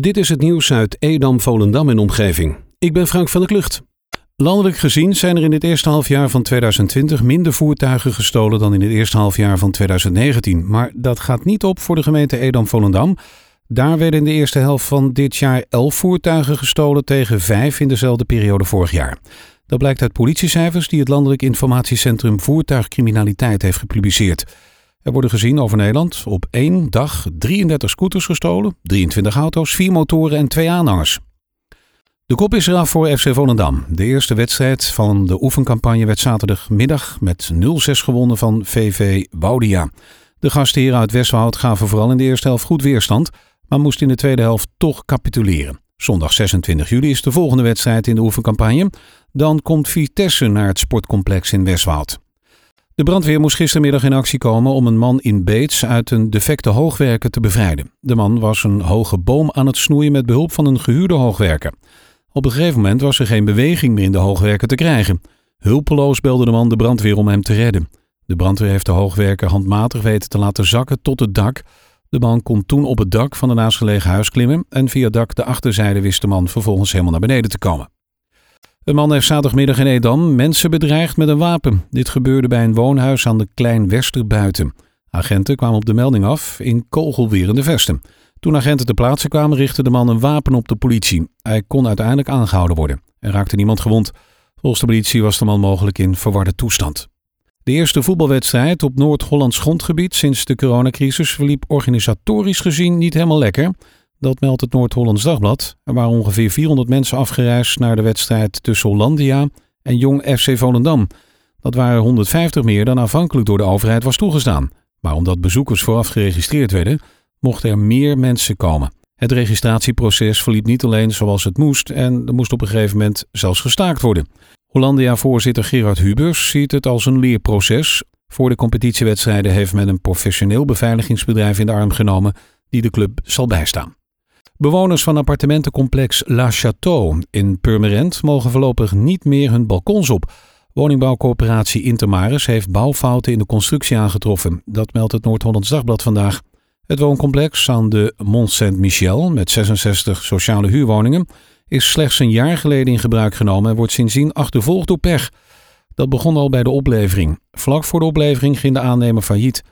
Dit is het nieuws uit Edam, Volendam en omgeving. Ik ben Frank van der Klucht. Landelijk gezien zijn er in het eerste halfjaar van 2020 minder voertuigen gestolen dan in het eerste halfjaar van 2019. Maar dat gaat niet op voor de gemeente Edam-Volendam. Daar werden in de eerste helft van dit jaar 11 voertuigen gestolen tegen 5 in dezelfde periode vorig jaar. Dat blijkt uit politiecijfers die het Landelijk Informatiecentrum Voertuigcriminaliteit heeft gepubliceerd. Er worden gezien over Nederland op één dag 33 scooters gestolen, 23 auto's, 4 motoren en 2 aanhangers. De kop is eraf voor FC Volendam. De eerste wedstrijd van de oefencampagne werd zaterdagmiddag met 0-6 gewonnen van VV Woudia. De gastheren uit Westwoud gaven vooral in de eerste helft goed weerstand, maar moesten in de tweede helft toch capituleren. Zondag 26 juli is de volgende wedstrijd in de oefencampagne. Dan komt Vitesse naar het sportcomplex in Westwoud. De brandweer moest gistermiddag in actie komen om een man in Beets uit een defecte hoogwerker te bevrijden. De man was een hoge boom aan het snoeien met behulp van een gehuurde hoogwerker. Op een gegeven moment was er geen beweging meer in de hoogwerker te krijgen. Hulpeloos belde de man de brandweer om hem te redden. De brandweer heeft de hoogwerker handmatig weten te laten zakken tot het dak. De man kon toen op het dak van een naastgelegen huis klimmen en via dak de achterzijde wist de man vervolgens helemaal naar beneden te komen. Een man heeft zaterdagmiddag in Edam mensen bedreigd met een wapen. Dit gebeurde bij een woonhuis aan de Klein Westerbuiten. Agenten kwamen op de melding af in kogelwerende vesten. Toen agenten ter plaatse kwamen, richtte de man een wapen op de politie. Hij kon uiteindelijk aangehouden worden. Er raakte niemand gewond. Volgens de politie was de man mogelijk in verwarde toestand. De eerste voetbalwedstrijd op Noord-Hollands grondgebied sinds de coronacrisis verliep organisatorisch gezien niet helemaal lekker. Dat meldt het Noord-Hollands Dagblad. Er waren ongeveer 400 mensen afgereisd naar de wedstrijd tussen Hollandia en Jong FC Volendam. Dat waren 150 meer dan aanvankelijk door de overheid was toegestaan. Maar omdat bezoekers vooraf geregistreerd werden, mochten er meer mensen komen. Het registratieproces verliep niet alleen zoals het moest en er moest op een gegeven moment zelfs gestaakt worden. Hollandia-voorzitter Gerard Hubers ziet het als een leerproces. Voor de competitiewedstrijden heeft men een professioneel beveiligingsbedrijf in de arm genomen die de club zal bijstaan. Bewoners van appartementencomplex La Château in Purmerend mogen voorlopig niet meer hun balkons op. Woningbouwcoöperatie Intermaris heeft bouwfouten in de constructie aangetroffen. Dat meldt het Noord-Hollands Dagblad vandaag. Het wooncomplex aan de Mont Saint-Michel met 66 sociale huurwoningen is slechts een jaar geleden in gebruik genomen en wordt sindsdien achtervolgd door pech. Dat begon al bij de oplevering. Vlak voor de oplevering ging de aannemer failliet.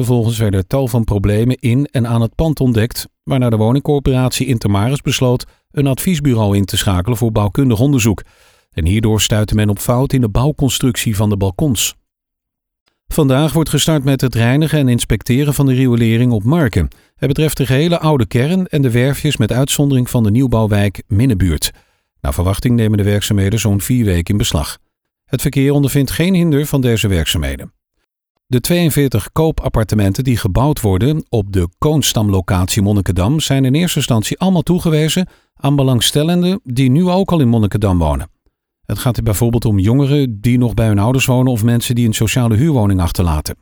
Vervolgens werden tal van problemen in en aan het pand ontdekt, waarna de woningcorporatie Intermaris besloot een adviesbureau in te schakelen voor bouwkundig onderzoek. En hierdoor stuitte men op fout in de bouwconstructie van de balkons. Vandaag wordt gestart met het reinigen en inspecteren van de riolering op Marken. Het betreft de gehele oude kern en de werfjes met uitzondering van de nieuwbouwwijk Minnebuurt. Naar verwachting nemen de werkzaamheden zo'n vier weken in beslag. Het verkeer ondervindt geen hinder van deze werkzaamheden. De 42 koopappartementen die gebouwd worden op de Koonstamlocatie Monnikendam zijn in eerste instantie allemaal toegewezen aan belangstellenden die nu ook al in Monnikendam wonen. Het gaat er bijvoorbeeld om jongeren die nog bij hun ouders wonen of mensen die een sociale huurwoning achterlaten.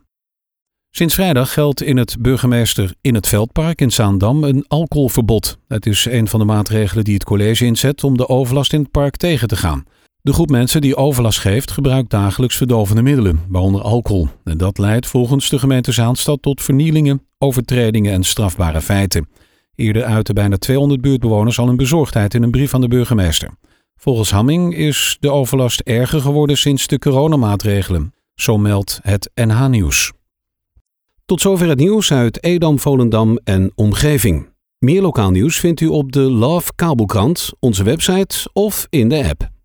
Sinds vrijdag geldt in het burgemeester in het Veldpark in Zaandam een alcoholverbod. Het is een van de maatregelen die het college inzet om de overlast in het park tegen te gaan. De groep mensen die overlast geeft gebruikt dagelijks verdovende middelen, waaronder alcohol. En dat leidt volgens de gemeente Zaanstad tot vernielingen, overtredingen en strafbare feiten. Eerder uiten bijna 200 buurtbewoners al hun bezorgdheid in een brief aan de burgemeester. Volgens Hamming is de overlast erger geworden sinds de coronamaatregelen. Zo meldt het NH Nieuws. Tot zover het nieuws uit Edam, Volendam en omgeving. Meer lokaal nieuws vindt u op de Love Kabelkrant, onze website of in de app.